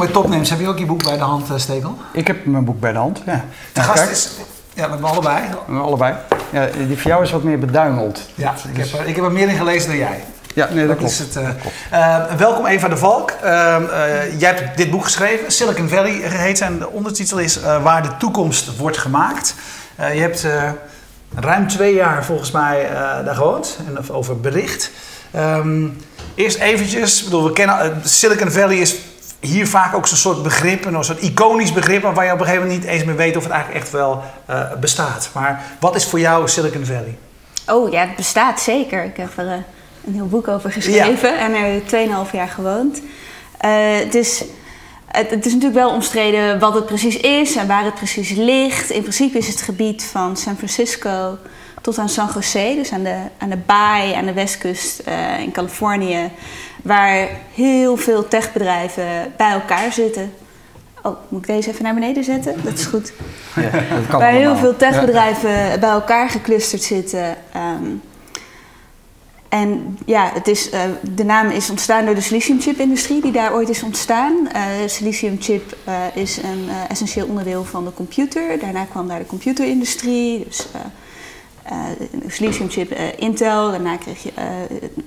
Bij Topnames. Heb je ook je boek bij de hand, uh, Stekel? Ik heb mijn boek bij de hand, ja. De gast is... Ja, met me allebei. allebei. Ja, die voor jou is wat meer beduimeld. Ja, ik, heb, er, ik heb er meer in gelezen dan jij. Ja, nee, dat, klopt. Is het, uh, welkom Eva de Valk. Ehm, jij hebt dit boek geschreven. Silicon Valley heet zijn. De ondertitel is Waar de toekomst wordt gemaakt. je hebt ruim twee jaar volgens mij daar gewoond en over bericht. Ehm, eerst eventjes, bedoel, we kennen, Silicon Valley is hier vaak ook zo'n soort begrip, een soort iconisch begrip, waar je op een gegeven moment niet eens meer weet of het eigenlijk echt wel uh, bestaat. Maar wat is voor jou Silicon Valley? Oh ja, het bestaat zeker. Ik heb er uh, een heel boek over geschreven en er 2,5 jaar gewoond. Uh, het, is, het, het, is natuurlijk wel omstreden wat het precies is en waar het precies ligt. In principe is het gebied van San Francisco tot aan San Jose, dus aan de, aan de baai, aan de westkust in Californië waar heel veel techbedrijven bij elkaar zitten. Oh, moet ik deze even naar beneden zetten? Dat is goed. Ja, dat kan waar heel veel techbedrijven bij elkaar geclusterd zitten. Ehm, en ja, het is, uh, de naam is ontstaan door de siliciumchip-industrie die daar ooit is ontstaan. Uh, siliciumchip uh, is een essentieel onderdeel van de computer. Daarna kwam daar de computerindustrie. Dus uh, chip uh, Intel. Daarna kreeg je uh,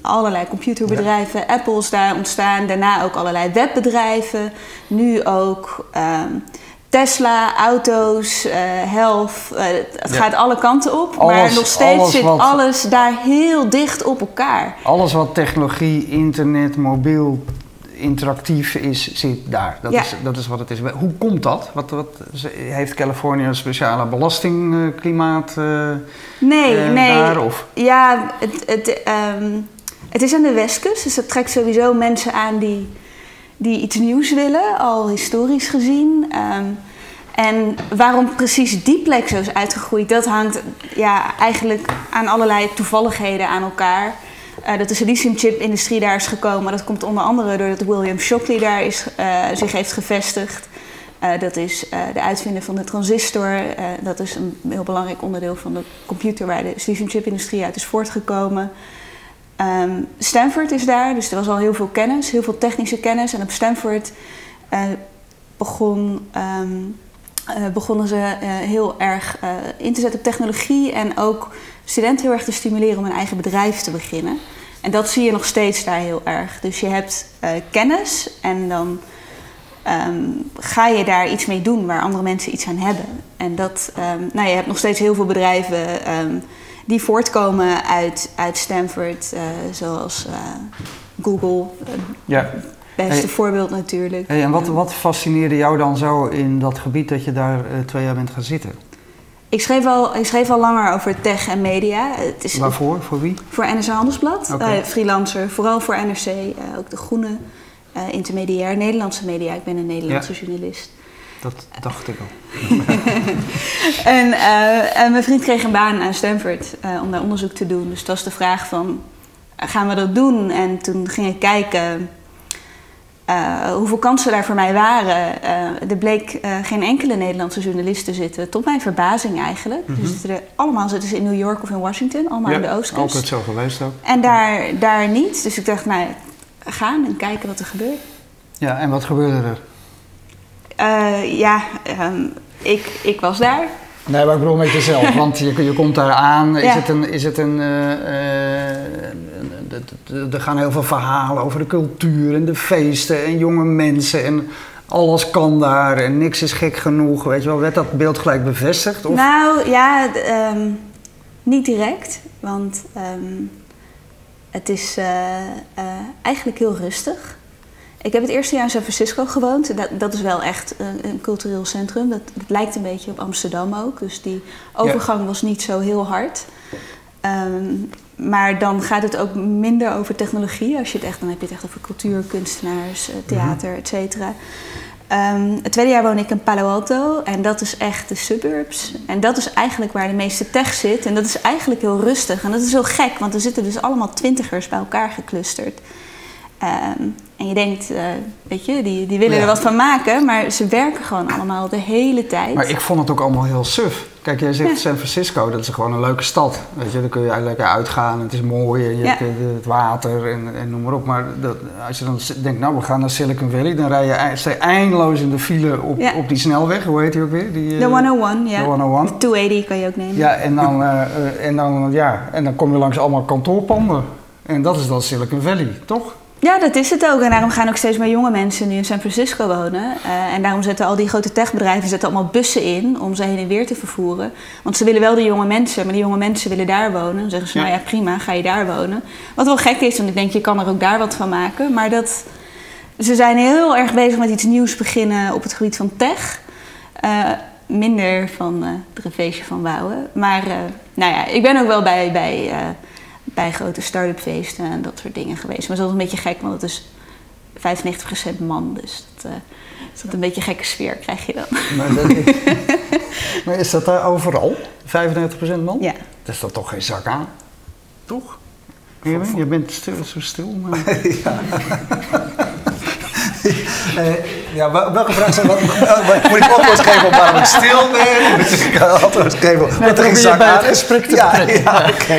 allerlei computerbedrijven. Apple is daar ontstaan. Daarna ook allerlei webbedrijven. Nu ook ehm, Tesla, auto's, health. het gaat alle kanten op. maar nog steeds zit alles daar heel dicht op elkaar. Alles wat technologie, internet, mobiel, interactief is, zit daar. Dat, is, dat is wat het is. Hoe komt dat? Wat, wat, heeft Californië een speciale belastingklimaat uh, nee, uh, nee. daar? Of? Ja, het, het, um, het is aan de westkust, dus dat trekt sowieso mensen aan die, die iets nieuws willen, al historisch gezien. Um, en waarom precies die plek zo is uitgegroeid, dat hangt ja, eigenlijk aan allerlei toevalligheden aan elkaar. Uh, dat de siliciumchip-industrie daar is gekomen. Dat komt onder andere doordat William Shockley daar is, uh, zich heeft gevestigd. Uh, dat is de uitvinder van de transistor. dat is een heel belangrijk onderdeel van de computer waar de siliciumchip-industrie uit is voortgekomen. Um, Stanford is daar, dus er was al heel veel kennis, heel veel technische kennis. En op Stanford um, begonnen ze heel erg in te zetten op technologie en ook studenten heel erg te stimuleren om een eigen bedrijf te beginnen. En dat zie je nog steeds daar heel erg. Dus je hebt uh, kennis en dan um, ga je daar iets mee doen waar andere mensen iets aan hebben. En dat, um, nou, je hebt nog steeds heel veel bedrijven um, die voortkomen uit, uit Stanford, uh, zoals uh, Google. Ja. Beste hey, voorbeeld natuurlijk. Hey, en wat, wat fascineerde jou dan zo in dat gebied dat je daar twee jaar bent gaan zitten? Ik schreef, al, ik schreef al langer over tech en media. Het is Waarvoor? Voor wie? Voor NRC Handelsblad. Okay. Uh, freelancer, vooral voor NRC. Uh, ook de groene, uh, intermediair, Nederlandse media. Ik ben een Nederlandse ja. journalist. Dat dacht ik al. en, en, mijn vriend kreeg een baan aan Stanford om daar onderzoek te doen. Dus dat was de vraag van, gaan we dat doen? En toen ging ik kijken uh, hoeveel kansen daar voor mij waren. Uh, er bleek uh, geen enkele Nederlandse journalist te zitten. Tot mijn verbazing eigenlijk. Mm -hmm. Dus er, allemaal zitten ze in New York of in Washington. Allemaal ja, aan de oostkust. altijd zo geweest ook. En daar, daar niet. Dus ik dacht, nou, gaan en kijken wat er gebeurt. Ja, en wat gebeurde er? ja, um, ik, ik was daar. Nee, maar ik bedoel met jezelf, want je, je komt daar aan. Is het een, is het een, er gaan heel veel verhalen over de cultuur en de feesten en jonge mensen en alles kan daar en niks is gek genoeg. Weet je wel, werd dat beeld gelijk bevestigd? Of? Nou ja, um, niet direct, want um, het is uh, uh, eigenlijk heel rustig. Ik heb het eerste jaar in San Francisco gewoond. Dat, dat is wel echt een, een cultureel centrum. Dat, dat, lijkt een beetje op Amsterdam ook. Dus die overgang ja. was niet zo heel hard. Um, maar dan gaat het ook minder over technologie. Als je het echt, dan heb je het echt over cultuur, kunstenaars, theater, et cetera. Um, het tweede jaar woon ik in Palo Alto en dat is echt de suburbs. En dat is eigenlijk waar de meeste tech zit. En dat is eigenlijk heel rustig. En dat is heel gek, want er zitten dus allemaal twintigers bij elkaar geclusterd. Um, en je denkt, uh, weet je, die, die willen ja. er wat van maken, maar ze werken gewoon allemaal de hele tijd. Maar ik vond het ook allemaal heel suf. Kijk, jij zegt San Francisco, dat is gewoon een leuke stad. Weet je, dan kun je lekker uitgaan, het is mooi, en je hebt het water en, en, noem maar op. Maar dat, als je dan denkt, nou, we gaan naar Silicon Valley, dan rij je, sta je eindeloos in de file op, op die snelweg. Hoe heet die ook weer? Die, de 101, ja. De 101. De 280 kan je ook nemen. Ja, en dan, uh, en, dan, ja, en dan kom je langs allemaal kantoorpanden. En dat is dan Silicon Valley, toch? Ja, dat is het ook. En daarom gaan ook steeds meer jonge mensen nu in San Francisco wonen. Uh, en daarom zetten al die grote techbedrijven zetten allemaal bussen in om ze heen en weer te vervoeren. Want ze willen wel de jonge mensen, maar die jonge mensen willen daar wonen. Dan zeggen ze, nou ja, prima, ga je daar wonen. Wat wel gek is, want ik denk, je kan er ook daar wat van maken. Maar dat, ze zijn heel erg bezig met iets nieuws beginnen op het gebied van tech. Uh, minder van uh, het feestje van bouwen. Maar nou ja, ik ben ook wel bij... bij bij grote start-up feesten en dat soort dingen geweest. Maar dat is een beetje gek, want het is 95% man. Dus dat, uh, dat een beetje gekke sfeer krijg je dan. Maar, dat is, maar is dat daar overal? 95% man? Ja. Dat is dat toch geen zak aan? Toch? Je, je bent stil, zo stil. Maar... ja. Uh, ja, welke vraag zijn dat? Moet ik antwoord geven op waarom ik stil ben? Moet ik antwoord geven op wat er zak het gesprek te Ja, ja oké.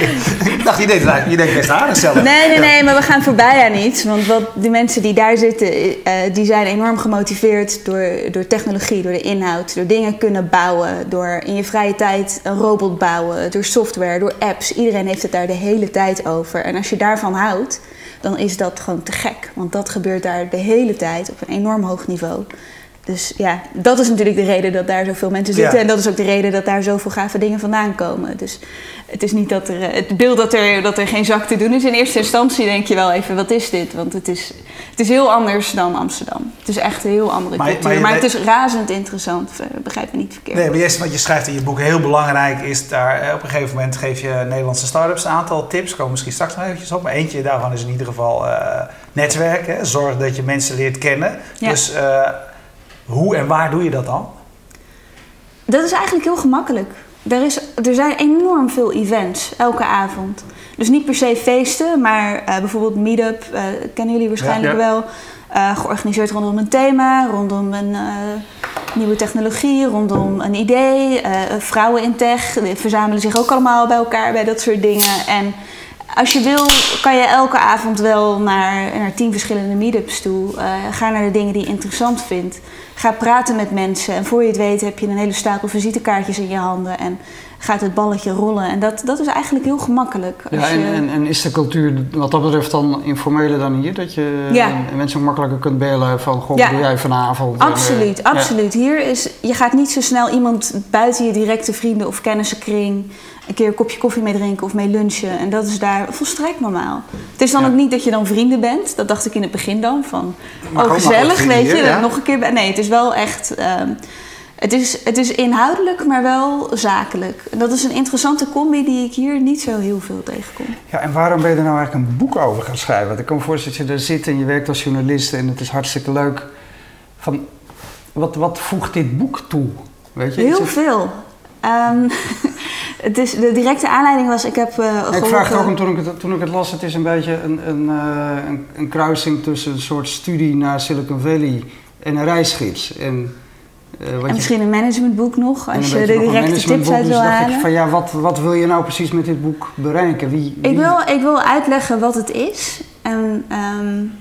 Ik dacht, je denkt, je denkt best aardig zelf. Nee, nee, nee, maar we gaan voorbij aan iets. Want wat die mensen die daar zitten, uh, die zijn enorm gemotiveerd door, door technologie, door de inhoud, door dingen kunnen bouwen, door in je vrije tijd een robot bouwen, door software, door apps. Iedereen heeft het daar de hele tijd over. En als je daarvan houdt, dan is dat gewoon te gek. Want dat gebeurt daar de hele tijd op een enorm hoog niveau. Dus ja, dat is natuurlijk de reden dat daar zoveel mensen zitten. En dat is ook de reden dat daar zoveel gave dingen vandaan komen. Dus het is niet dat er. Eh, het beeld dat er, dat er geen zak te doen is. In eerste instantie denk je wel even: wat is dit? Want het is, het is heel anders dan Amsterdam. Het is echt een heel andere maar, cultuur. Maar, maar, het is razend interessant. Begrijp me niet verkeerd. Nee, maar eerst wat je schrijft in je boek heel belangrijk is daar. Eh, op een gegeven moment geef je Nederlandse start-ups een aantal tips. Komen misschien straks nog eventjes op. Maar eentje daarvan is in ieder geval uh, netwerken. Zorg dat je mensen leert kennen. Dus. Hoe en waar doe je dat dan? Dat is eigenlijk heel gemakkelijk. Er, is, er zijn enorm veel events elke avond. Dus niet per se feesten, maar uh, bijvoorbeeld meetup, uh, kennen jullie waarschijnlijk wel. Uh, georganiseerd rondom een thema, rondom een nieuwe technologie, rondom een idee. vrouwen in tech verzamelen zich ook allemaal bij elkaar bij dat soort dingen. En als je wil, kan je elke avond wel naar, naar tien verschillende meetups toe. ga naar de dingen die je interessant vindt. Ga praten met mensen en voor je het weet heb je een hele stapel visitekaartjes in je handen en gaat het balletje rollen. En dat, dat is eigenlijk heel gemakkelijk. Ja, en, en, en, is de cultuur wat dat betreft dan informeler dan hier? Dat je ja. mensen makkelijker kunt bellen van, goh, ja. doe jij vanavond? Absoluut, en, absoluut. Hier is, je gaat niet zo snel iemand buiten je directe vrienden of kennissenkring een keer een kopje koffie mee drinken of mee lunchen. En dat is daar volstrekt normaal. Het is dan ook niet dat je dan vrienden bent. Dat dacht ik in het begin dan. Van, oh gezellig, weet je. Ja? Nog een keer. Nee, het is wel echt... Um, het is, het is inhoudelijk, maar wel zakelijk. Dat is een interessante combi die ik hier niet zo heel veel tegenkom. Ja, en waarom ben je er nou eigenlijk een boek over gaan schrijven? Want ik kan me voorstellen dat je er zit en je werkt als journalist en het is hartstikke leuk. Van, wat, wat voegt dit boek toe? Weet je? Heel veel. Um, het is, de directe aanleiding was, ik heb uh, Ik vraag het ook om, toen ik het, toen ik het las, het is een beetje een, een, uh, een, een, kruising tussen een soort studie naar Silicon Valley en een reisgids. En, uh, en misschien een managementboek nog, als je de directe tips uit wil dus halen. Ik van, ja, wat, wat wil je nou precies met dit boek bereiken? Wie, wie... Ik, wil, ik wil uitleggen wat het is. En, um,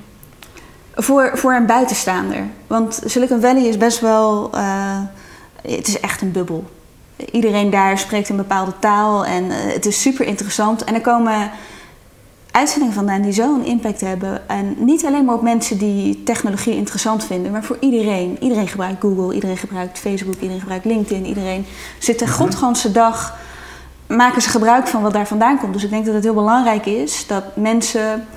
voor, voor een buitenstaander. Want Silicon Valley is best wel... het is echt een bubbel iedereen daar spreekt een bepaalde taal en uh, het is super interessant. En er komen uitzendingen vandaan die zo'n impact hebben. En niet alleen maar op mensen die technologie interessant vinden, maar voor iedereen. Iedereen gebruikt Google, iedereen gebruikt Facebook, iedereen gebruikt LinkedIn. Iedereen zit de mhm. godganse dag, maken ze gebruik van wat daar vandaan komt. Dus ik denk dat het heel belangrijk is dat mensen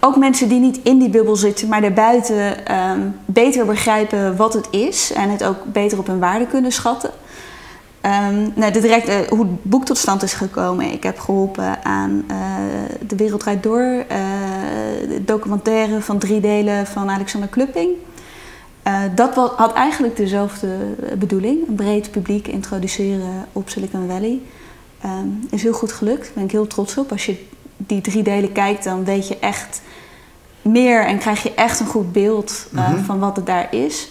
ook mensen die niet in die bubbel zitten, maar daarbuiten um, beter begrijpen wat het is en het ook beter op hun waarde kunnen schatten. Um, nou, de directe, hoe het boek tot stand is gekomen. Ik heb geholpen aan uh, De Wereld Draait Door, uh, de documentaire van drie delen van Alexander Klupping. Dat had eigenlijk dezelfde bedoeling, een breed publiek introduceren op Silicon Valley. Um, is heel goed gelukt, daar ben ik heel trots op. Als je die drie delen kijkt, dan weet je echt meer en krijg je echt een goed beeld mm -hmm. van wat het daar is.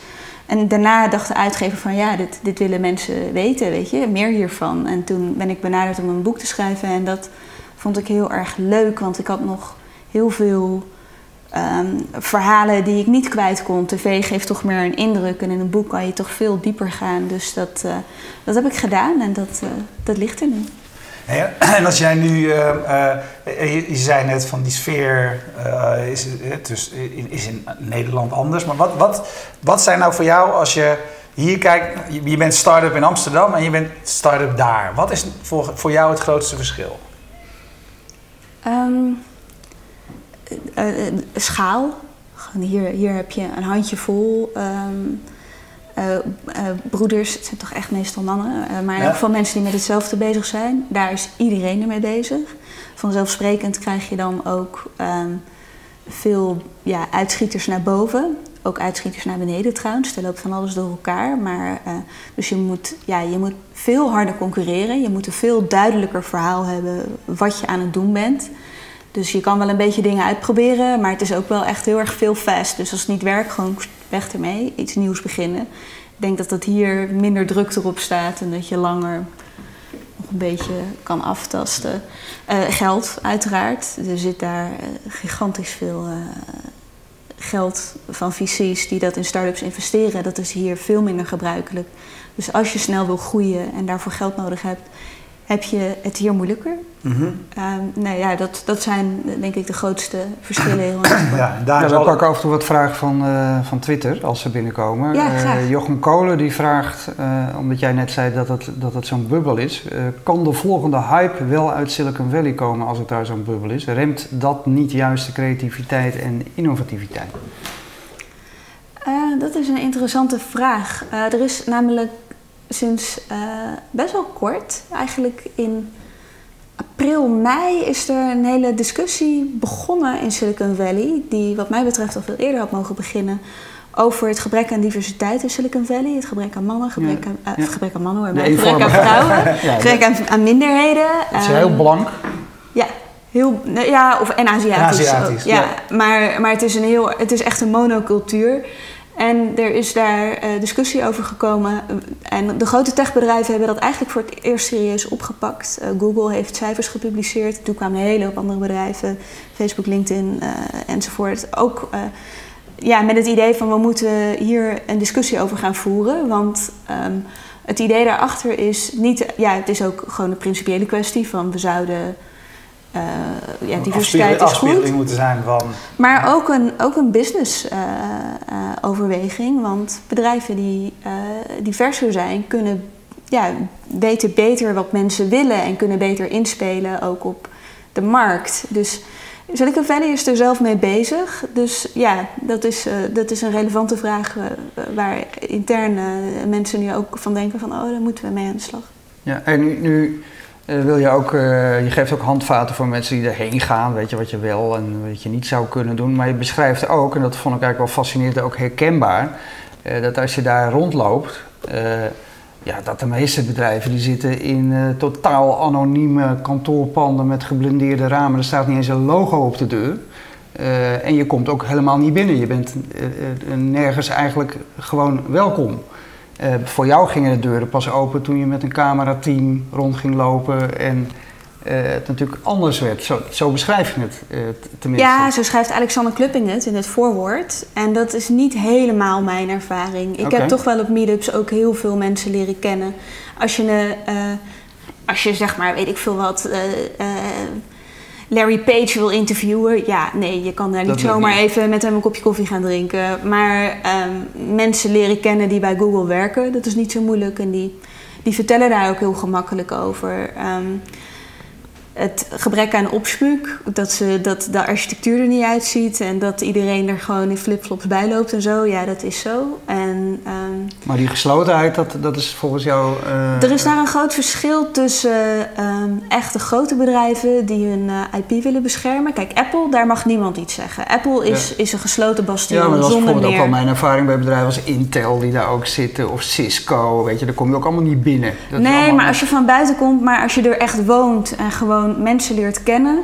En daarna dacht de uitgever van ja, dit, dit willen mensen weten, weet je, meer hiervan. En toen ben ik benaderd om een boek te schrijven en dat vond ik heel erg leuk, want ik had nog heel veel ehm, verhalen die ik niet kwijt kon. TV geeft toch meer een indruk en in een boek kan je toch veel dieper gaan. Dus dat, uh, dat heb ik gedaan en dat, uh, dat ligt er nu. En als jij nu, uh, je, je, zei net van die sfeer is, dus, is in Nederland anders, maar wat, wat, wat zijn nou voor jou als je hier kijkt, je bent start-up in Amsterdam en je bent start-up daar. Wat is voor, voor jou het grootste verschil? Um, schaal. Hier, hier heb je een handjevol um, broeders. Het zijn toch echt meestal mannen. maar in ieder geval mensen die met hetzelfde bezig zijn. Daar is iedereen ermee bezig. Vanzelfsprekend krijg je dan ook um, veel ja, uitschieters naar boven ook uitschieters naar beneden trouwens. Er loopt van alles door elkaar. Maar, uh, dus je moet, ja, je moet veel harder concurreren. Je moet een veel duidelijker verhaal hebben wat je aan het doen bent. Dus je kan wel een beetje dingen uitproberen, maar het is ook wel echt heel erg veel fast. Dus als het niet werkt, gewoon weg ermee. Iets nieuws beginnen. Ik denk dat dat hier minder druk erop staat en dat je langer nog een beetje kan aftasten. Uh, geld, uiteraard. Er zit daar uh, gigantisch veel uh, geld van VC's die dat in start-ups investeren. Dat is hier veel minder gebruikelijk. Dus als je snel wil groeien en daarvoor geld nodig hebt, heb je het hier moeilijker. Mm -hmm. nou ja, dat, dat zijn denk ik de grootste verschillen. ja, daar ja, we pakken af en toe wat vragen van, uh, van Twitter als ze binnenkomen. Ja, uh, Jochem Kolen die vraagt, uh, omdat jij net zei dat het, dat het zo'n bubbel is. kan de volgende hype wel uit Silicon Valley komen als het daar zo'n bubbel is? Remt dat niet juist de creativiteit en innovativiteit? dat is een interessante vraag. er is namelijk sinds uh, best wel kort, eigenlijk in april, mei, is er een hele discussie begonnen in Silicon Valley, die wat mij betreft al veel eerder had mogen beginnen, over het gebrek aan diversiteit in Silicon Valley. Het gebrek aan mannen, gebrek, aan, uh, ja. gebrek aan mannen hoor, maar gebrek aan vrouwen, ja, gebrek aan, aan, minderheden. Het is heel blank. Ja, heel, ja of, en Aziatisch. Aziatisch ja, Maar, maar het, is een heel, het is echt een monocultuur. En er is daar uh, discussie over gekomen. En de grote techbedrijven hebben dat eigenlijk voor het eerst serieus opgepakt. Uh, Google heeft cijfers gepubliceerd. Toen kwamen een hele hoop andere bedrijven, Facebook, LinkedIn uh, enzovoort. Ook ja, met het idee van we moeten hier een discussie over gaan voeren. Want um, het idee daarachter is niet, ja, het is ook gewoon een principiële kwestie van we zouden uh, ja, diversiteit is goed. moeten zijn van... Maar ook een, ook een business uh, uh, overweging. Want bedrijven die diverser zijn, kunnen ja, weten beter wat mensen willen en kunnen beter inspelen ook op de markt. Dus Silicon Valley is er zelf mee bezig. Dus ja, dat is, dat is een relevante vraag waar intern mensen nu ook van denken van oh, daar moeten we mee aan de slag. Ja, en nu, nu uh, wil je ook, uh, je geeft ook handvaten voor mensen die erheen gaan, weet je wat je wel en wat je niet zou kunnen doen. Maar je beschrijft ook, en dat vond ik eigenlijk wel fascinerend, ook herkenbaar, uh, dat als je daar rondloopt, ja, dat de meeste bedrijven die zitten in totaal anonieme kantoorpanden met geblindeerde ramen. Er staat niet eens een logo op de deur. en je komt ook helemaal niet binnen. Je bent nergens eigenlijk gewoon welkom. Uh, voor jou gingen de deuren pas open toen je met een camerateam rond ging lopen en uh, het natuurlijk anders werd. Zo, zo beschrijf je het uh, tenminste. Ja, zo schrijft Alexander Klupping het in het voorwoord. En dat is niet helemaal mijn ervaring. Ik okay. heb toch wel op meetups ook heel veel mensen leren kennen. Als je, als je zeg maar, weet ik veel wat Larry Page wil interviewen, ja, nee, je kan daar niet zomaar niet. even met hem een kopje koffie gaan drinken. Maar um, mensen leren kennen die bij Google werken, dat is niet zo moeilijk. En die, die vertellen daar ook heel gemakkelijk over. Um, het gebrek aan opspuuk, dat, ze, dat de architectuur er niet uitziet en dat iedereen er gewoon in flipflops bij loopt en zo, ja, dat is zo. En, um, maar die geslotenheid, dat, dat is volgens jou. Uh, er is daar een groot verschil tussen um, echte grote bedrijven die hun uh, IP willen beschermen. Kijk, Apple, daar mag niemand iets zeggen. Apple is, ja. is een gesloten bastion ja, maar dat is bijvoorbeeld meer... ook al mijn ervaring bij bedrijven als Intel die daar ook zitten of Cisco, weet je, daar kom je ook allemaal niet binnen. Dat nee, allemaal... maar als je van buiten komt, maar als je er echt woont en gewoon mensen leert kennen,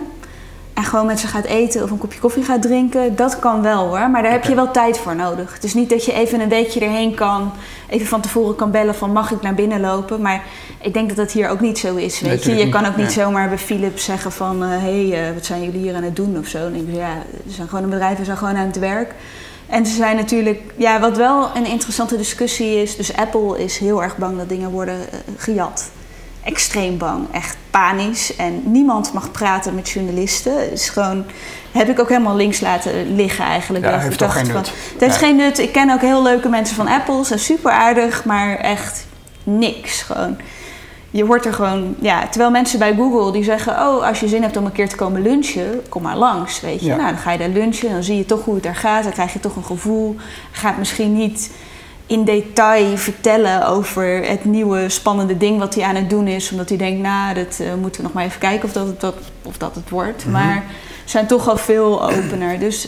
en gewoon met ze gaat eten of een kopje koffie gaat drinken, dat kan wel hoor. Maar daar heb je wel tijd voor nodig. Het is niet dat je even een weekje erheen kan, even van tevoren kan bellen van mag ik naar binnen lopen. Maar ik denk dat dat hier ook niet zo is. Weet je? je kan ook niet zomaar bij Philips zeggen van hé, hey, uh, wat zijn jullie hier aan het doen of zo. En ik ja, ze zijn gewoon een bedrijf, ze zijn gewoon aan het werk. En ze zijn natuurlijk, ja, wat wel een interessante discussie is. Dus Apple is heel erg bang dat dingen worden uh, gejat extreem bang, echt panisch. En niemand mag praten met journalisten. Is gewoon, heb ik ook helemaal links laten liggen eigenlijk. Ja, heeft toch geen nut. het heeft geen nut. Ik ken ook heel leuke mensen van Apple, ze zijn super aardig, maar echt niks. Gewoon. Je wordt er gewoon, ja, terwijl mensen bij Google die zeggen: Oh, als je zin hebt om een keer te komen lunchen, kom maar langs. Weet je, nou, dan ga je daar lunchen, dan zie je toch hoe het daar gaat, dan krijg je toch een gevoel. Gaat misschien niet in detail vertellen over het nieuwe spannende ding wat hij aan het doen is. Omdat hij denkt, nou, dat uh, moeten we nog maar even kijken of dat het, dat, of dat het wordt. Mhm. Maar ze zijn toch al veel opener. Dus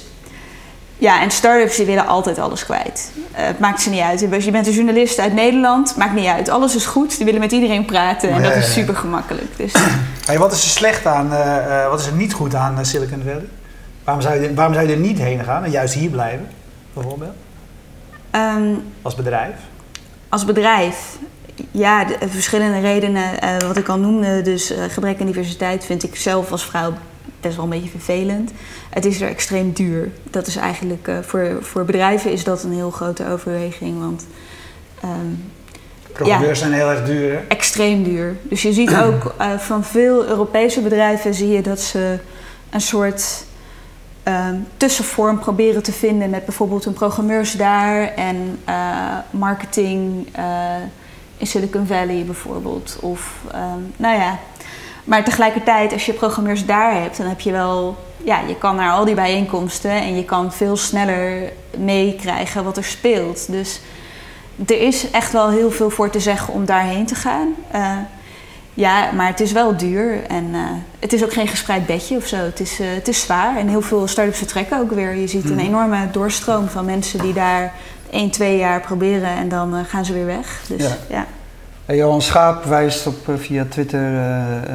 ja, en start-ups die willen altijd alles kwijt. Uh, het maakt ze niet uit. Je bent een journalist uit Nederland, maakt niet uit. Alles is goed, die willen met iedereen praten en dat is super gemakkelijk. Dus. Hey, wat is er slecht aan, uh, wat is er niet goed aan Silicon Valley? Waarom zou, je, waarom zou je er niet heen gaan en juist hier blijven, bijvoorbeeld? Um, als bedrijf? Als bedrijf, ja, de, verschillende redenen. Uh, wat ik al noemde, dus uh, gebrek aan diversiteit vind ik zelf als vrouw best wel een beetje vervelend. Het is er extreem duur. Dat is eigenlijk uh, voor, voor bedrijven is dat een heel grote overweging. Want um, Programmeurs ja, zijn heel erg duur. Hè? Extreem duur. Dus je ziet ook van veel Europese bedrijven zie je dat ze een soort Ehm, tussenvorm proberen te vinden met bijvoorbeeld een programmeurs daar en uh, marketing uh, in Silicon Valley bijvoorbeeld. Of um, nou ja. Maar tegelijkertijd, als je programmeurs daar hebt, dan heb je wel, ja, je kan naar al die bijeenkomsten en je kan veel sneller meekrijgen wat er speelt. Dus er is echt wel heel veel voor te zeggen om daarheen te gaan. Uh, ja, maar het is wel duur en uh, het is ook geen gespreid bedje of zo. Het is, uh, het is zwaar en heel veel start-ups vertrekken ook weer. Je ziet een mhm. enorme doorstroom van mensen die daar 1, 2 jaar proberen en dan uh, gaan ze weer weg. Dus, ja. ja. Hey, Johan Schaap wijst op, via Twitter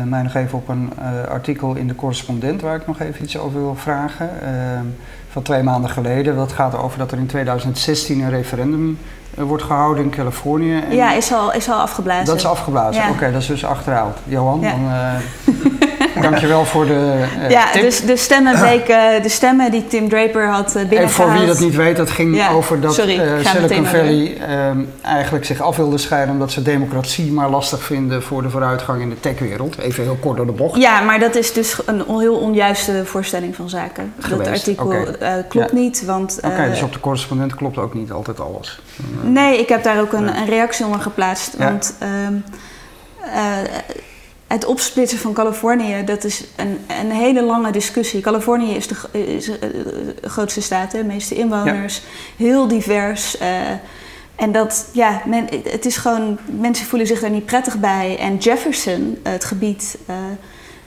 mij nog even op een artikel in de correspondent waar ik nog even iets over wil vragen. Ehm, van twee maanden geleden. Dat gaat over dat er in 2016 een referendum eh, wordt gehouden in Californië. En ja, is al, is al afgeblazen. Dat is afgeblazen, oké, dat is dus achterhaald. Johan, ja. dan uh, dankjewel voor de uh, Ja, tip. dus de stemmen, de stemmen die Tim Draper had binnengehaald. En voor wie dat niet weet, dat ging over dat Sorry, Silicon Valley ehm, eigenlijk zich af wilde scheiden... omdat ze democratie maar lastig vinden voor de vooruitgang in de techwereld. Even heel kort door de bocht. Ja, maar dat is dus een heel onjuiste voorstelling van zaken. Dat artikel klopt niet, want... Oké, dus op de correspondent klopt ook niet altijd alles. Nee, ik heb daar ook een, een reactie onder geplaatst. Want ehm, eh, het opsplitsen van Californië, dat is een, een hele lange discussie. Californië is de, is eh, de grootste staat, de meeste inwoners, heel divers. Uh, en dat, ja, men, het is gewoon, mensen voelen zich daar niet prettig bij. En Jefferson, het gebied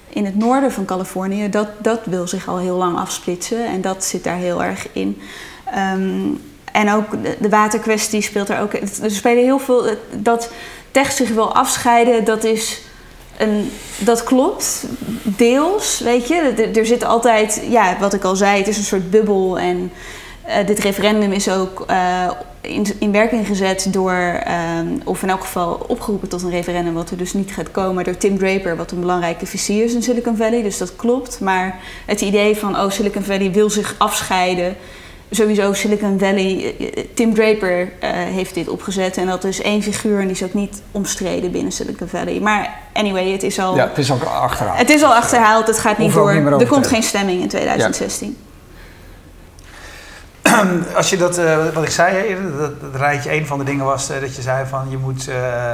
in het noorden van Californië, dat, dat wil zich al heel lang afsplitsen. En dat zit daar heel erg in. Um, en ook de, waterkwestie speelt er ook. Er spelen heel veel. Dat tech zich wil afscheiden, dat is. Een, dat klopt, deels, weet je. Er, zit altijd, ja, wat ik al zei, het is een soort bubbel. En uh, dit referendum is ook uh, in, in, werking gezet door, um, of in elk geval opgeroepen tot een referendum, wat er dus niet gaat komen, door Tim Draper, wat een belangrijke vizier is in Silicon Valley. Dus dat klopt. Maar het idee van, oh, Silicon Valley wil zich afscheiden sowieso Silicon Valley, eh, eh, Tim Draper uh, heeft dit opgezet. En dat is één figuur en die is ook niet omstreden binnen Silicon Valley. Maar anyway, het is al... Ja, het is ook achterhaald. Het is al achterhaald, het gaat niet door. er komt geen stemming in 2016. Als je dat, uh, wat ik zei eerder, dat, dat, rijtje, een van de dingen was uh, dat je zei van je moet,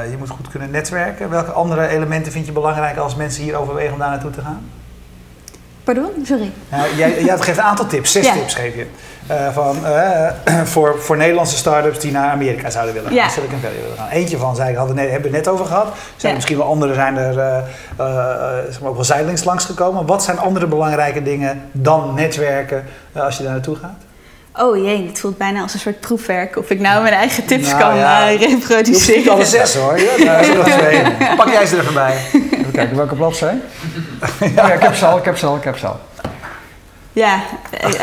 je moet goed kunnen netwerken. Welke andere elementen vind je belangrijk als mensen hier overwegen om daar naartoe te gaan? Pardon? Sorry. jij, jij geeft een aantal tips, zes tips geef je. Uh, van, uh, voor, voor Nederlandse start-ups die naar Amerika zouden willen gaan, ja. Silicon Valley willen gaan. Eentje van, zei ik, hadden, hebben we het net over gehad. Zijn ja. misschien wel andere zijn er uh, zeg maar ook wel zijdelings langsgekomen. Wat zijn andere belangrijke dingen dan netwerken als je daar naartoe gaat? Oh jee, het voelt bijna als een soort proefwerk. Of ik nou mijn eigen tips nou, kan ja. reproduceren. Je alle zes hoor. Ja. Pak jij ze er even bij. Even kijken, welke bladzij? ja, ik heb ze al, ik heb ze al, ik heb ze al. Ja.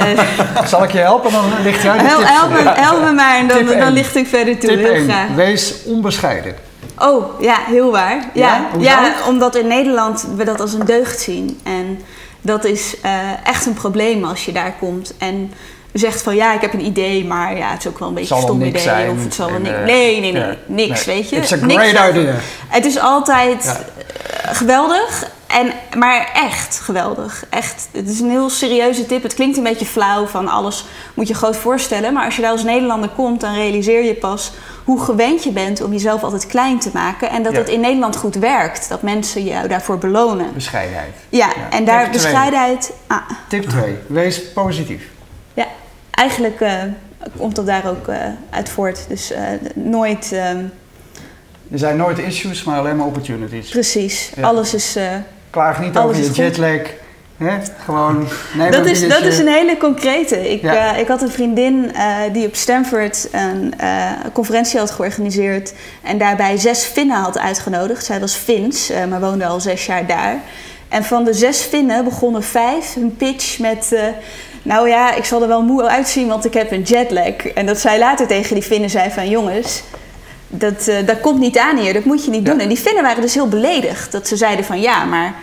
Zal ik je helpen? Dan ligt jij de Help, me, help me maar en dan, dan licht ik verder toe. Tip heel 1. graag. Wees onbescheiden. Oh, ja, heel waar. Ja? Ja, omdat in Nederland we dat als een deugd zien. En dat is eh, echt een probleem als je daar komt en zegt van ja, ik heb een idee, maar ja, het is ook wel een beetje een stom niks idee. zijn Of het zal wel niks. eh, Nee, nee, nee, niks, Nee. weet je. It's a Niks great idea. Het is altijd Ja. eh, geweldig, en, maar echt geweldig. Echt. Het is een heel serieuze tip. Het klinkt een beetje flauw van alles moet je groot voorstellen. Maar als je daar als Nederlander komt, dan realiseer je pas hoe gewend je bent om jezelf altijd klein te maken. En dat Ja. het in Nederland goed werkt. Dat mensen jou daarvoor belonen. Bescheidenheid. Ja, Ja. en daar Tip bescheidenheid. Ah, Tip 2. Wees positief. ja, eigenlijk eh, komt dat daar ook eh, uit voort. Dus eh, nooit ehm, Er zijn nooit issues, maar alleen maar opportunities. precies. Ja. Alles is. Klaag niet Alles over je jetlag. Hè? Gewoon neem dat, een is, dat is een hele concrete. Ik, Ja. eh, ik had een vriendin eh, die op Stanford een eh, conferentie had georganiseerd en daarbij zes Finnen had uitgenodigd. Zij was Fins, maar woonde al zes jaar daar. En van de zes Finnen begonnen vijf hun pitch met. nou ja, ik zal er wel moe uitzien, want ik heb een jetlag. En dat zij later tegen die Finnen zei van jongens, dat, eh, dat komt niet aan hier, dat moet je niet Ja. doen. En die Finnen waren dus heel beledigd. Dat ze zeiden van ja, maar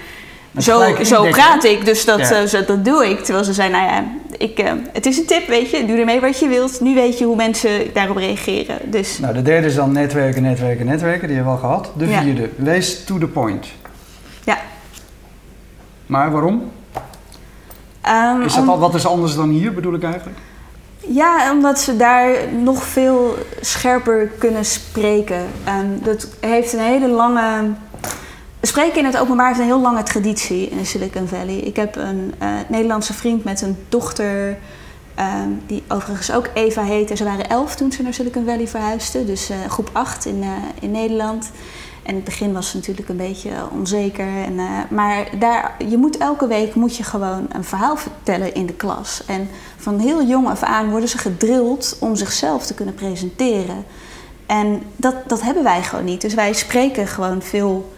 zo, zo praat ik, dus dat, Ja. eh, zo- dat doe ik. Terwijl ze zei, nou ja, ik, eh, het is een tip, weet je. Doe ermee wat je wilt. Nu weet je hoe mensen daarop reageren. Dus Nou, de derde is dan netwerken, netwerken, netwerken. Die hebben we al gehad. De Ja. vierde. Wees to the point. ja. Maar waarom? Ehm, Is dat om- al, wat is anders dan hier, bedoel ik eigenlijk? Ja, omdat ze daar nog veel scherper kunnen spreken. Ehm, dat heeft een hele lange. Spreken in het openbaar heeft een heel lange traditie in Silicon Valley. Ik heb een eh, Nederlandse vriend met een dochter, ehm, die overigens ook Eva heet. En ze waren elf toen ze naar Silicon Valley verhuisden, dus eh, groep 8 in, eh, in Nederland. En in het begin was ze natuurlijk een beetje onzeker. En, eh, maar daar, je moet elke week moet je gewoon een verhaal vertellen in de klas. En van heel jong af aan worden ze gedrild om zichzelf te kunnen presenteren. En dat, dat hebben wij gewoon niet. Dus wij spreken gewoon veel,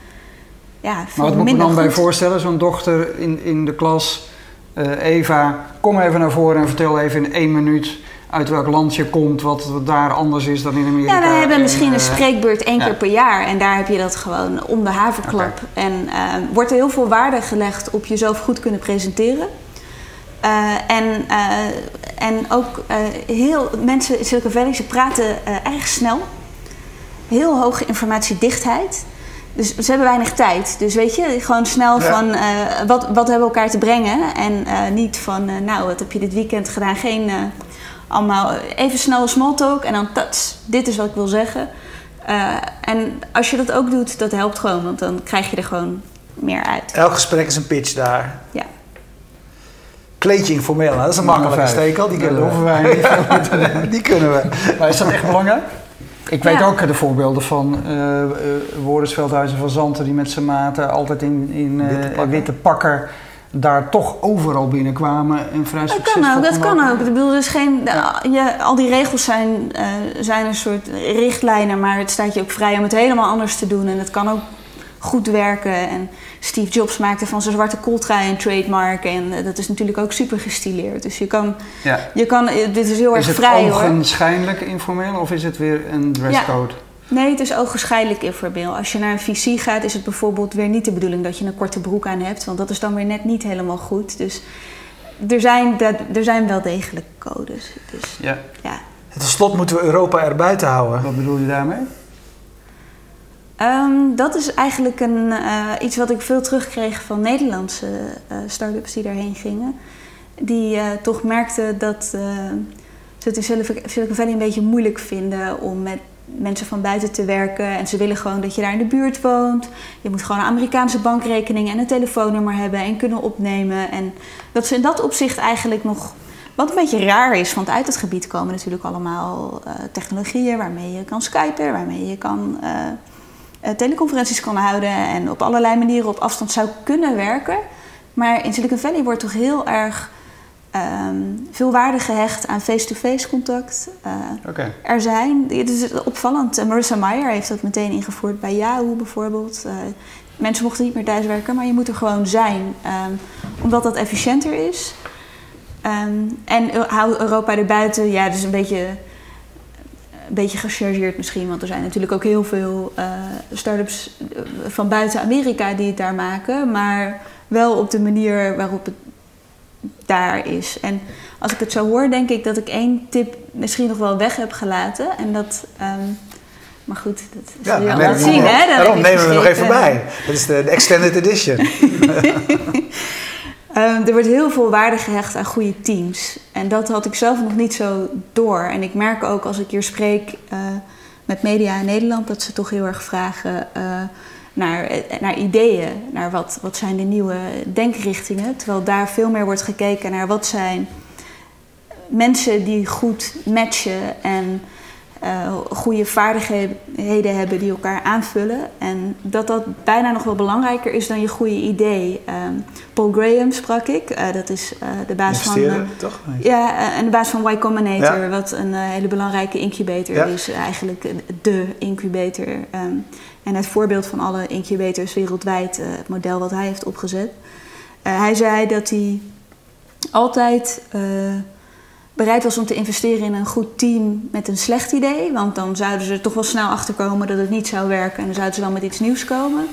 ja, veel Maar wat moet ik me dan bij voorstellen? Zo'n dochter in, in de klas. eh, Eva, kom even naar voren en vertel even in één minuut uit welk land je komt, wat, daar anders is dan in Amerika. Ja, wij hebben en, misschien een eh, spreekbeurt één ja. keer per jaar. En daar heb je dat gewoon om de haverklap. En eh, wordt er heel veel waarde gelegd op jezelf goed kunnen presenteren. Eh, en, eh, en ook eh, heel mensen in Silicon Valley, ze praten eh, erg snel. Heel hoge informatiedichtheid. Dus ze hebben weinig tijd. Dus weet je, gewoon snel Ja. van eh, wat, wat hebben we elkaar te brengen. En eh, niet van, nou, wat heb je dit weekend gedaan? Geen eh, allemaal even snel small talk en dan tats, dit is wat ik wil zeggen. Eh, en als je dat ook doet, dat helpt gewoon, want dan krijg je er gewoon meer uit. Elk gesprek is een pitch daar. Ja. Kleedje informeel, dat is een makkelijke stekel. Die kunnen we. wij. Die kunnen we. Maar is dat echt belangrijk? Ik weet Ja. ook de voorbeelden van eh eh Veldhuizen van Zanten die met zijn maten altijd in, in eh, Witte pakken. witte pakken daar toch overal binnenkwamen en vrij Dat succesvol kan ook, dat kan ook. Ik bedoel, dus geen, je, al die regels zijn, eh, zijn een soort richtlijnen, maar het staat je ook vrij om het helemaal anders te doen. En het kan ook goed werken. En Steve Jobs maakte van zijn zwarte kooltrui een trademark. En eh, dat is natuurlijk ook super gestileerd. Dus je kan, Ja. je kan eh, dit is heel Is erg het vrij hoor. ogenschijnlijk informeel of is het weer een dresscode? Nee, het is ogenschijnlijk informeel. Als je naar een VC gaat, is het bijvoorbeeld weer niet de bedoeling dat je een korte broek aan hebt. Want dat is dan weer net niet helemaal goed. Dus er zijn, dat- er zijn wel degelijk codes. Dus Ja. ja. Tot slot moeten we Europa erbuiten houden. Wat bedoel je daarmee? Ehm, dat is eigenlijk een, eh, iets wat ik veel terugkreeg van Nederlandse eh start-ups die daarheen gingen. Die eh, toch merkten dat eh, ze het in Silicon Valley een beetje moeilijk vinden om met mensen van buiten te werken. En ze willen gewoon dat je daar in de buurt woont. Je moet gewoon een Amerikaanse bankrekening en een telefoonnummer hebben en kunnen opnemen. En dat ze in dat opzicht eigenlijk nog. Wat een beetje raar is, want uit het gebied komen natuurlijk allemaal eh, technologieën waarmee je kan skypen, waarmee je kan eh, eh, teleconferenties kan houden en op allerlei manieren op afstand zou kunnen werken. Maar in Silicon Valley wordt toch heel erg ehm, veel waarde gehecht aan face-to-face contact. Eh, er zijn, het is opvallend, eh, Marissa Mayer heeft dat meteen ingevoerd bij Yahoo bijvoorbeeld. Eh, mensen mochten niet meer thuiswerken, maar je moet er gewoon zijn, ehm, omdat dat efficiënter is. Ehm, en hou Europa erbuiten, ja, dus een beetje, een beetje gechargeerd misschien. Want er zijn natuurlijk ook heel veel uh, start-ups van buiten Amerika die het daar maken. Maar wel op de manier waarop het daar is. En als ik het zo hoor, denk ik dat ik één tip misschien nog wel weg heb gelaten. En dat. Um, maar goed, dat ja, je al zien, hè? Daarom nemen we nog even bij. Dat is de, de extended edition. um, er wordt heel veel waarde gehecht aan goede teams. En dat had ik zelf nog niet zo door. En ik merk ook als ik hier spreek uh, met media in Nederland... dat ze toch heel erg vragen... Uh, naar, eh, naar ideeën, naar wat, wat zijn de nieuwe denkrichtingen. Terwijl daar veel meer wordt gekeken naar wat zijn mensen die goed matchen en uh, goede vaardigheden hebben die elkaar aanvullen. En dat dat bijna nog wel belangrijker is dan je goede idee. Um, Paul Graham sprak ik, uh, dat is uh, de baas van. toch? Ja, en de baas van Y Combinator, ja. wat een hele belangrijke incubator ja. is, eigenlijk de incubator. Um, en het voorbeeld van alle incubators wereldwijd, het model wat hij heeft opgezet. hij zei dat hij altijd bereid was om te investeren in een goed team met een slecht idee. Want dan zouden ze er toch wel snel achter komen dat het niet zou werken en dan zouden ze wel met iets nieuws komen.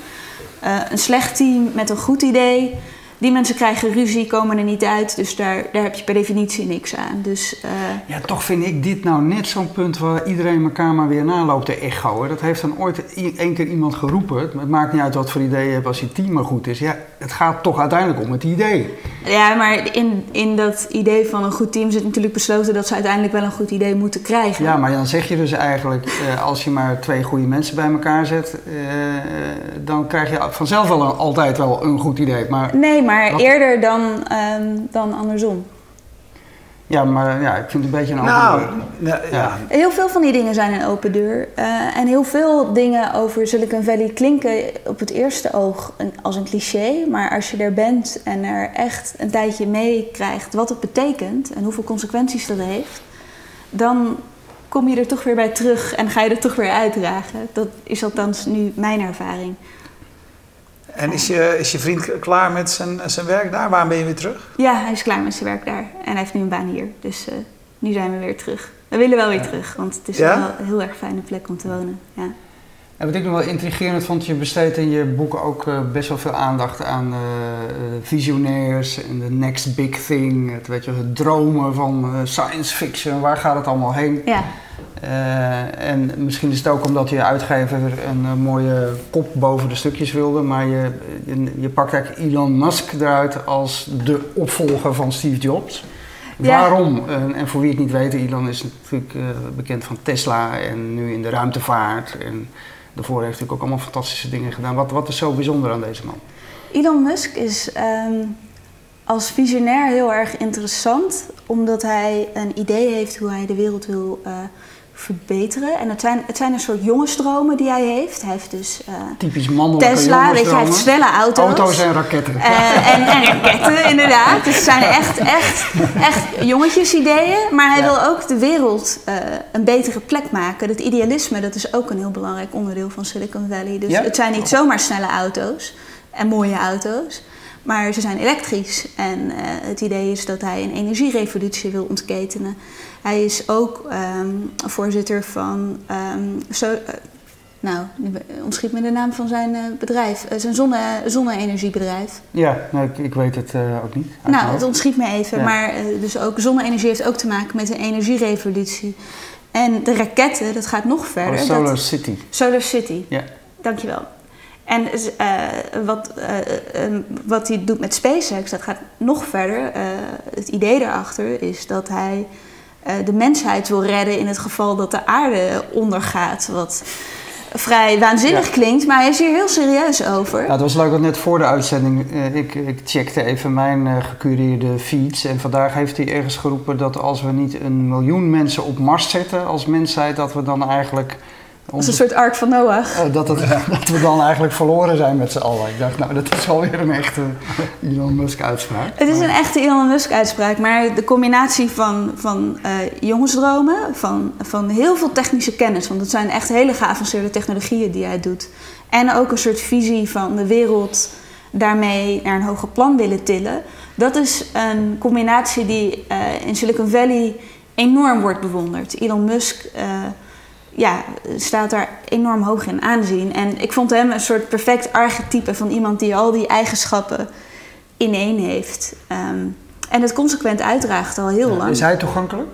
Een slecht team met een goed idee die mensen krijgen ruzie, komen er niet uit. Dus daar, daar heb je per definitie niks aan. Dus, uh... Ja, toch vind ik dit nou net zo'n punt waar iedereen elkaar maar weer naloopt te echoen. Dat heeft dan ooit één keer iemand geroepen. Het maakt niet uit wat voor idee je hebt als je team maar goed is. Ja, het gaat toch uiteindelijk om het idee. Ja, maar in, in dat idee van een goed team zit natuurlijk besloten dat ze uiteindelijk wel een goed idee moeten krijgen. Ja, maar dan zeg je dus eigenlijk, uh, als je maar twee goede mensen bij elkaar zet, uh, dan krijg je vanzelf wel een, altijd wel een goed idee. Maar... Nee, maar maar eerder dan, um, dan andersom. Ja, maar ja, ik vind het een beetje een open nou, deur. Ja. Heel veel van die dingen zijn een open deur. Uh, en heel veel dingen over Silicon Valley klinken op het eerste oog een, als een cliché. Maar als je er bent en er echt een tijdje mee krijgt wat het betekent en hoeveel consequenties dat heeft, dan kom je er toch weer bij terug en ga je er toch weer uitdragen. Dat is althans nu mijn ervaring. En is je, is je vriend klaar met zijn, zijn werk daar? Waarom ben je weer terug? Ja, hij is klaar met zijn werk daar. En hij heeft nu een baan hier. Dus uh, nu zijn we weer terug. We willen wel weer terug, want het is ja? wel een heel erg fijne plek om te wonen. Ja. En wat ik nog wel intrigerend vond, je besteedt in je boeken ook uh, best wel veel aandacht aan uh, visionairs en de next big thing. Het, weet je, het dromen van science fiction, waar gaat het allemaal heen? Ja. En misschien is het ook omdat je uitgever een, mooie kop boven de stukjes wilde, maar je, je, je, pakt eigenlijk Elon Musk eruit als de opvolger van Steve Jobs. Ja. Waarom? En, voor wie het niet weet, Elon is natuurlijk bekend van Tesla en nu in de ruimtevaart. En daarvoor heeft hij ook allemaal fantastische dingen gedaan. Wat, wat is zo bijzonder aan deze man? Elon Musk is um, als visionair heel erg interessant, omdat hij een idee heeft hoe hij de wereld wil uh, verbeteren. En het zijn, het zijn een soort jongensdromen die hij heeft. Hij heeft dus uh, Typisch mannelijke Tesla, weet je, hij heeft snelle auto's. Auto's en raketten. Uh, en, en, raketten, inderdaad. Dus het zijn echt, echt, echt jongetjesideeën. Maar hij ja. wil ook de wereld uh, een betere plek maken. Dat idealisme, dat is ook een heel belangrijk onderdeel van Silicon Valley. Dus ja? het zijn niet zomaar snelle auto's en mooie auto's. Maar ze zijn elektrisch. En uh, het idee is dat hij een energierevolutie wil ontketenen. Hij is ook um, voorzitter van. Um, so, uh, nou, ontschiet me de naam van zijn uh, bedrijf. Zijn zonne, zonne-energiebedrijf. Ja, nou, ik, ik weet het ook niet. Nou, het ontschiet me even. Ja. Maar dus ook zonne-energie heeft ook te maken met een energierevolutie. En de raketten, dat gaat nog verder. Oh, Solar dat, City. Solar City. Ja. Dankjewel. En uh, wat, uh, um, wat hij doet met SpaceX, dat gaat nog verder. Uh, het idee daarachter is dat hij de mensheid wil redden in het geval dat de aarde ondergaat. Wat vrij waanzinnig ja. klinkt, maar hij is hier heel serieus over. Ja, het was leuk, want net voor de uitzending, ik, ik checkte even mijn gecureerde feeds. En vandaag heeft hij ergens geroepen dat als we niet een miljoen mensen op Mars zetten als mensheid, dat we dan eigenlijk als een soort ark van Noach. Uh, dat, het, dat, we dan eigenlijk verloren zijn met z'n allen. Ik dacht, nou, dat is wel weer een echte Elon Musk-uitspraak. Het is een echte Elon Musk-uitspraak, maar de combinatie van, van uh, jongensdromen, van, van heel veel technische kennis, want het zijn echt hele geavanceerde technologieën die hij doet. En ook een soort visie van de wereld daarmee naar een hoger plan willen tillen Dat is een combinatie die uh, in Silicon Valley enorm wordt bewonderd. Elon Musk uh, ja, staat daar enorm hoog in aanzien. En ik vond hem een soort perfect archetype van iemand die al die eigenschappen in één heeft. Um, en het consequent uitdraagt al heel lang. Is hij toegankelijk?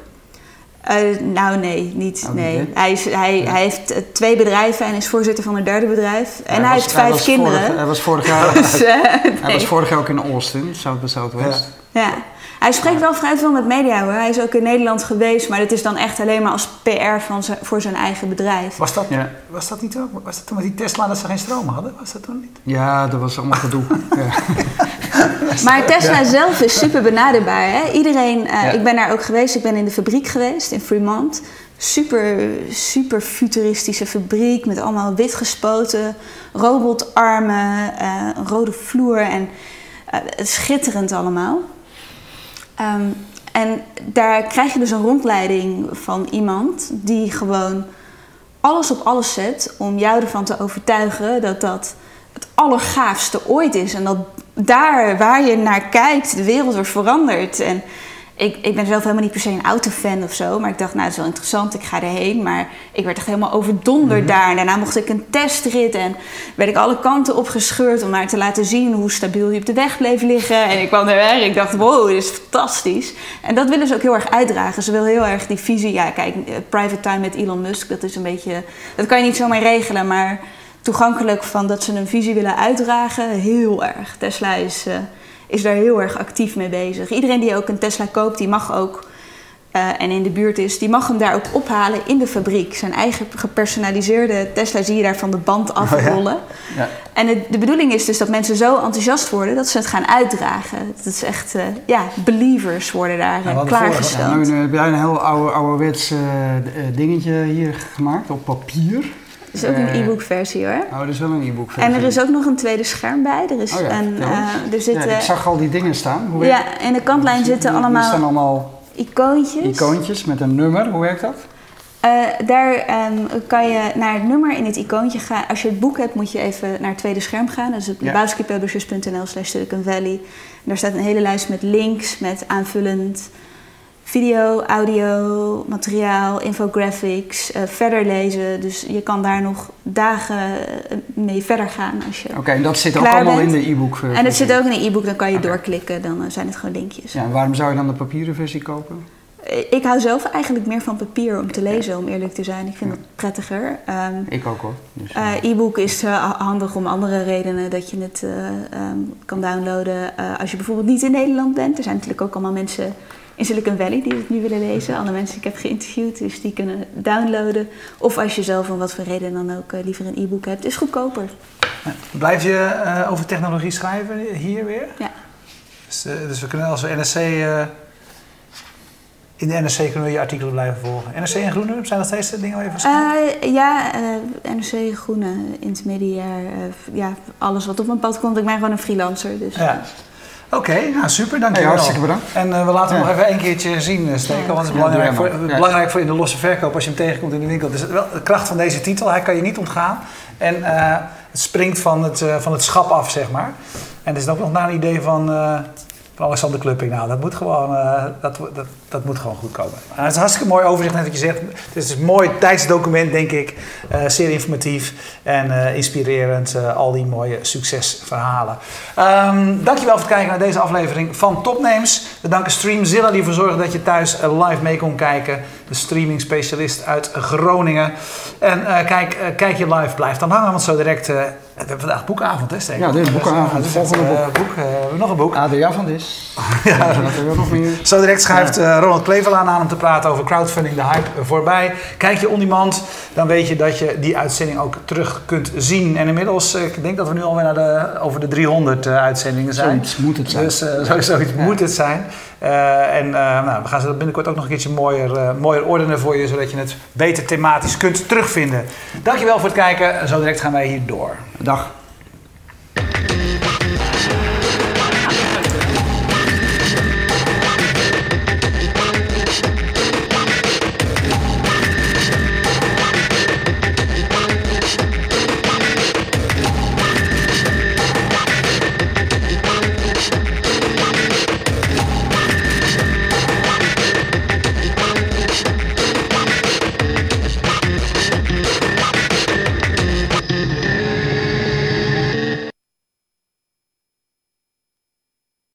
Uh, nou, nee, niet. Oh, nee. Hij, is, hij, hij heeft uh, twee bedrijven en is voorzitter van een derde bedrijf. En hij, hij was, heeft vijf kinderen. Vorig, hij, was vorig jaar, dus, uh, hij was vorig jaar ook in Austin, South Southwest. Ja. ja. Hij spreekt wel vrij veel met media hoor. Hij is ook in Nederland geweest, maar dat is dan echt alleen maar als PR van zijn, voor zijn eigen bedrijf. Was dat, ja. was dat niet ook? Was dat toen met die Tesla dat ze geen stroom hadden? Was dat toen niet? Ja, dat was allemaal gedoe. ja. Maar Tesla zelf is super benaderbaar. Hè? Iedereen, uh, ik ben daar ook geweest, ik ben in de fabriek geweest in Fremont. Super, super futuristische fabriek met allemaal wit gespoten robotarmen, uh, een rode vloer en uh, schitterend allemaal. Um, en daar krijg je dus een rondleiding van iemand die gewoon alles op alles zet om jou ervan te overtuigen dat dat het allergaafste ooit is. En dat daar waar je naar kijkt, de wereld wordt veranderd. En ik, ik ben zelf helemaal niet per se een autofan of zo. Maar ik dacht, nou, het is wel interessant, ik ga erheen. Maar ik werd echt helemaal overdonderd mhm. daar. En daarna mocht ik een testrit en werd ik alle kanten opgescheurd... om maar te laten zien hoe stabiel je op de weg bleef liggen. En ik kwam er weg ik dacht, wow, dit is fantastisch. En dat willen ze ook heel erg uitdragen. Ze willen heel erg die visie... Ja, kijk, eh, private time met Elon Musk, dat is een beetje... Dat kan je niet zomaar regelen, maar toegankelijk van dat ze een visie willen uitdragen, heel erg. Tesla is, uh, is daar heel erg actief mee bezig. Iedereen die ook een Tesla koopt, die mag ook, uh, en in de buurt is, die mag hem daar ook ophalen in de fabriek. Zijn eigen gepersonaliseerde Tesla zie je daar van de band afrollen. Oh ja. Ja. En het, de bedoeling is dus dat mensen zo enthousiast worden dat ze het gaan uitdragen. Dat is echt, uh, ja, believers worden daar ja, klaargesteld. Nou, heb jij een heel oude, ouderwets dingetje hier gemaakt op papier? Is ook een eh, e-book versie hoor. Oh, er is wel een e-book versie. En er is ook nog een tweede scherm bij. Er is oh, ja. een, uh, er zitten, ja, ik zag al die dingen staan. Hoe ja, in de kantlijn zitten allemaal, staan allemaal icoontjes. Icoontjes met een nummer. Hoe werkt dat? Uh, daar um, kan je naar het nummer in het icoontje gaan. Als je het boek hebt, moet je even naar het tweede scherm gaan. Dat is op ja. slash Silicon Valley. En daar staat een hele lijst met links, met aanvullend video, audio, materiaal, infographics, uh, verder lezen. Dus je kan daar nog dagen eh, mee verder gaan als je. Oké, en dat zit ook allemaal bent. in de e-book. En het zit ook in de e-book, dan kan je okay. doorklikken, dan zijn het gewoon linkjes. Ja, en waarom zou je dan de papieren versie kopen? Ik hou zelf eigenlijk meer van papier om te lezen, om eerlijk te zijn. Ik vind ja. het prettiger. Um, ik ook hoor. Dus, e-book is handig om andere redenen dat je het um, kan downloaden. als je bijvoorbeeld niet in Nederland bent. Er zijn natuurlijk ook allemaal mensen in Silicon Valley die het nu willen lezen. Alle mensen die ik heb geïnterviewd, dus die kunnen downloaden. Of als je zelf om wat voor reden dan ook uh, liever een e-book hebt, is goedkoper. Blijf je uh, over technologie schrijven hier weer? Ja. Dus, uh, dus we kunnen als we NRC. in de NRC kunnen we je artikelen blijven volgen. NRC en Groene, zijn dat steeds dingen waar je van Ja, NRC, Groene, intermediair, ja, alles wat op mijn pad komt. Ik ben gewoon een freelancer. Dus. Ja. Oké, okay, nou super, dankjewel. Hey, hartstikke bedankt. En uh, we laten hem ja. nog even één keertje zien, uh, Steken. want het is belangrijk, voor, belangrijk voor in de losse verkoop als je hem tegenkomt in de winkel. Dus wel de kracht van deze titel, hij kan je niet ontgaan. En uh, het springt van het, van het schap af, zeg maar. En er is ook nog naar een idee van van Alexander Klupping. Nou, dat moet gewoon, dat, dat, dat moet gewoon goed komen. Het is een hartstikke mooi overzicht, net wat je zegt. Het is een mooi tijdsdocument, denk ik. Uh, zeer informatief en inspirerend. al die mooie succesverhalen. Um, dankjewel voor het kijken naar deze aflevering van Topnames. We danken Streamzilla die ervoor zorgde dat je thuis live mee kon kijken. De streaming specialist uit Groningen. En kijk, kijk je live, blijf dan hangen, want zo direct we hebben vandaag boekavond, hè Steven? Ja, dit is boekavond. Dus, volgende boek. Boek we hebben nog een boek. ADA van Dis. ja, dat nog meer. Zo direct schuift uh, Ronald Klevelaan aan om te praten over crowdfunding, de hype voorbij. Kijk je on demand, dan weet je dat je die uitzending ook terug kunt zien. En inmiddels, ik denk dat we nu alweer naar de, over de 300 uitzendingen zijn. Zoiets moet het zijn. Dus sowieso iets ja. moet het zijn. Uh, en uh, nou, we gaan ze binnenkort ook nog een keertje mooier, uh, mooier ordenen voor je, zodat je het beter thematisch kunt terugvinden. Dankjewel voor het kijken. Zo direct gaan wij hier door. Dag.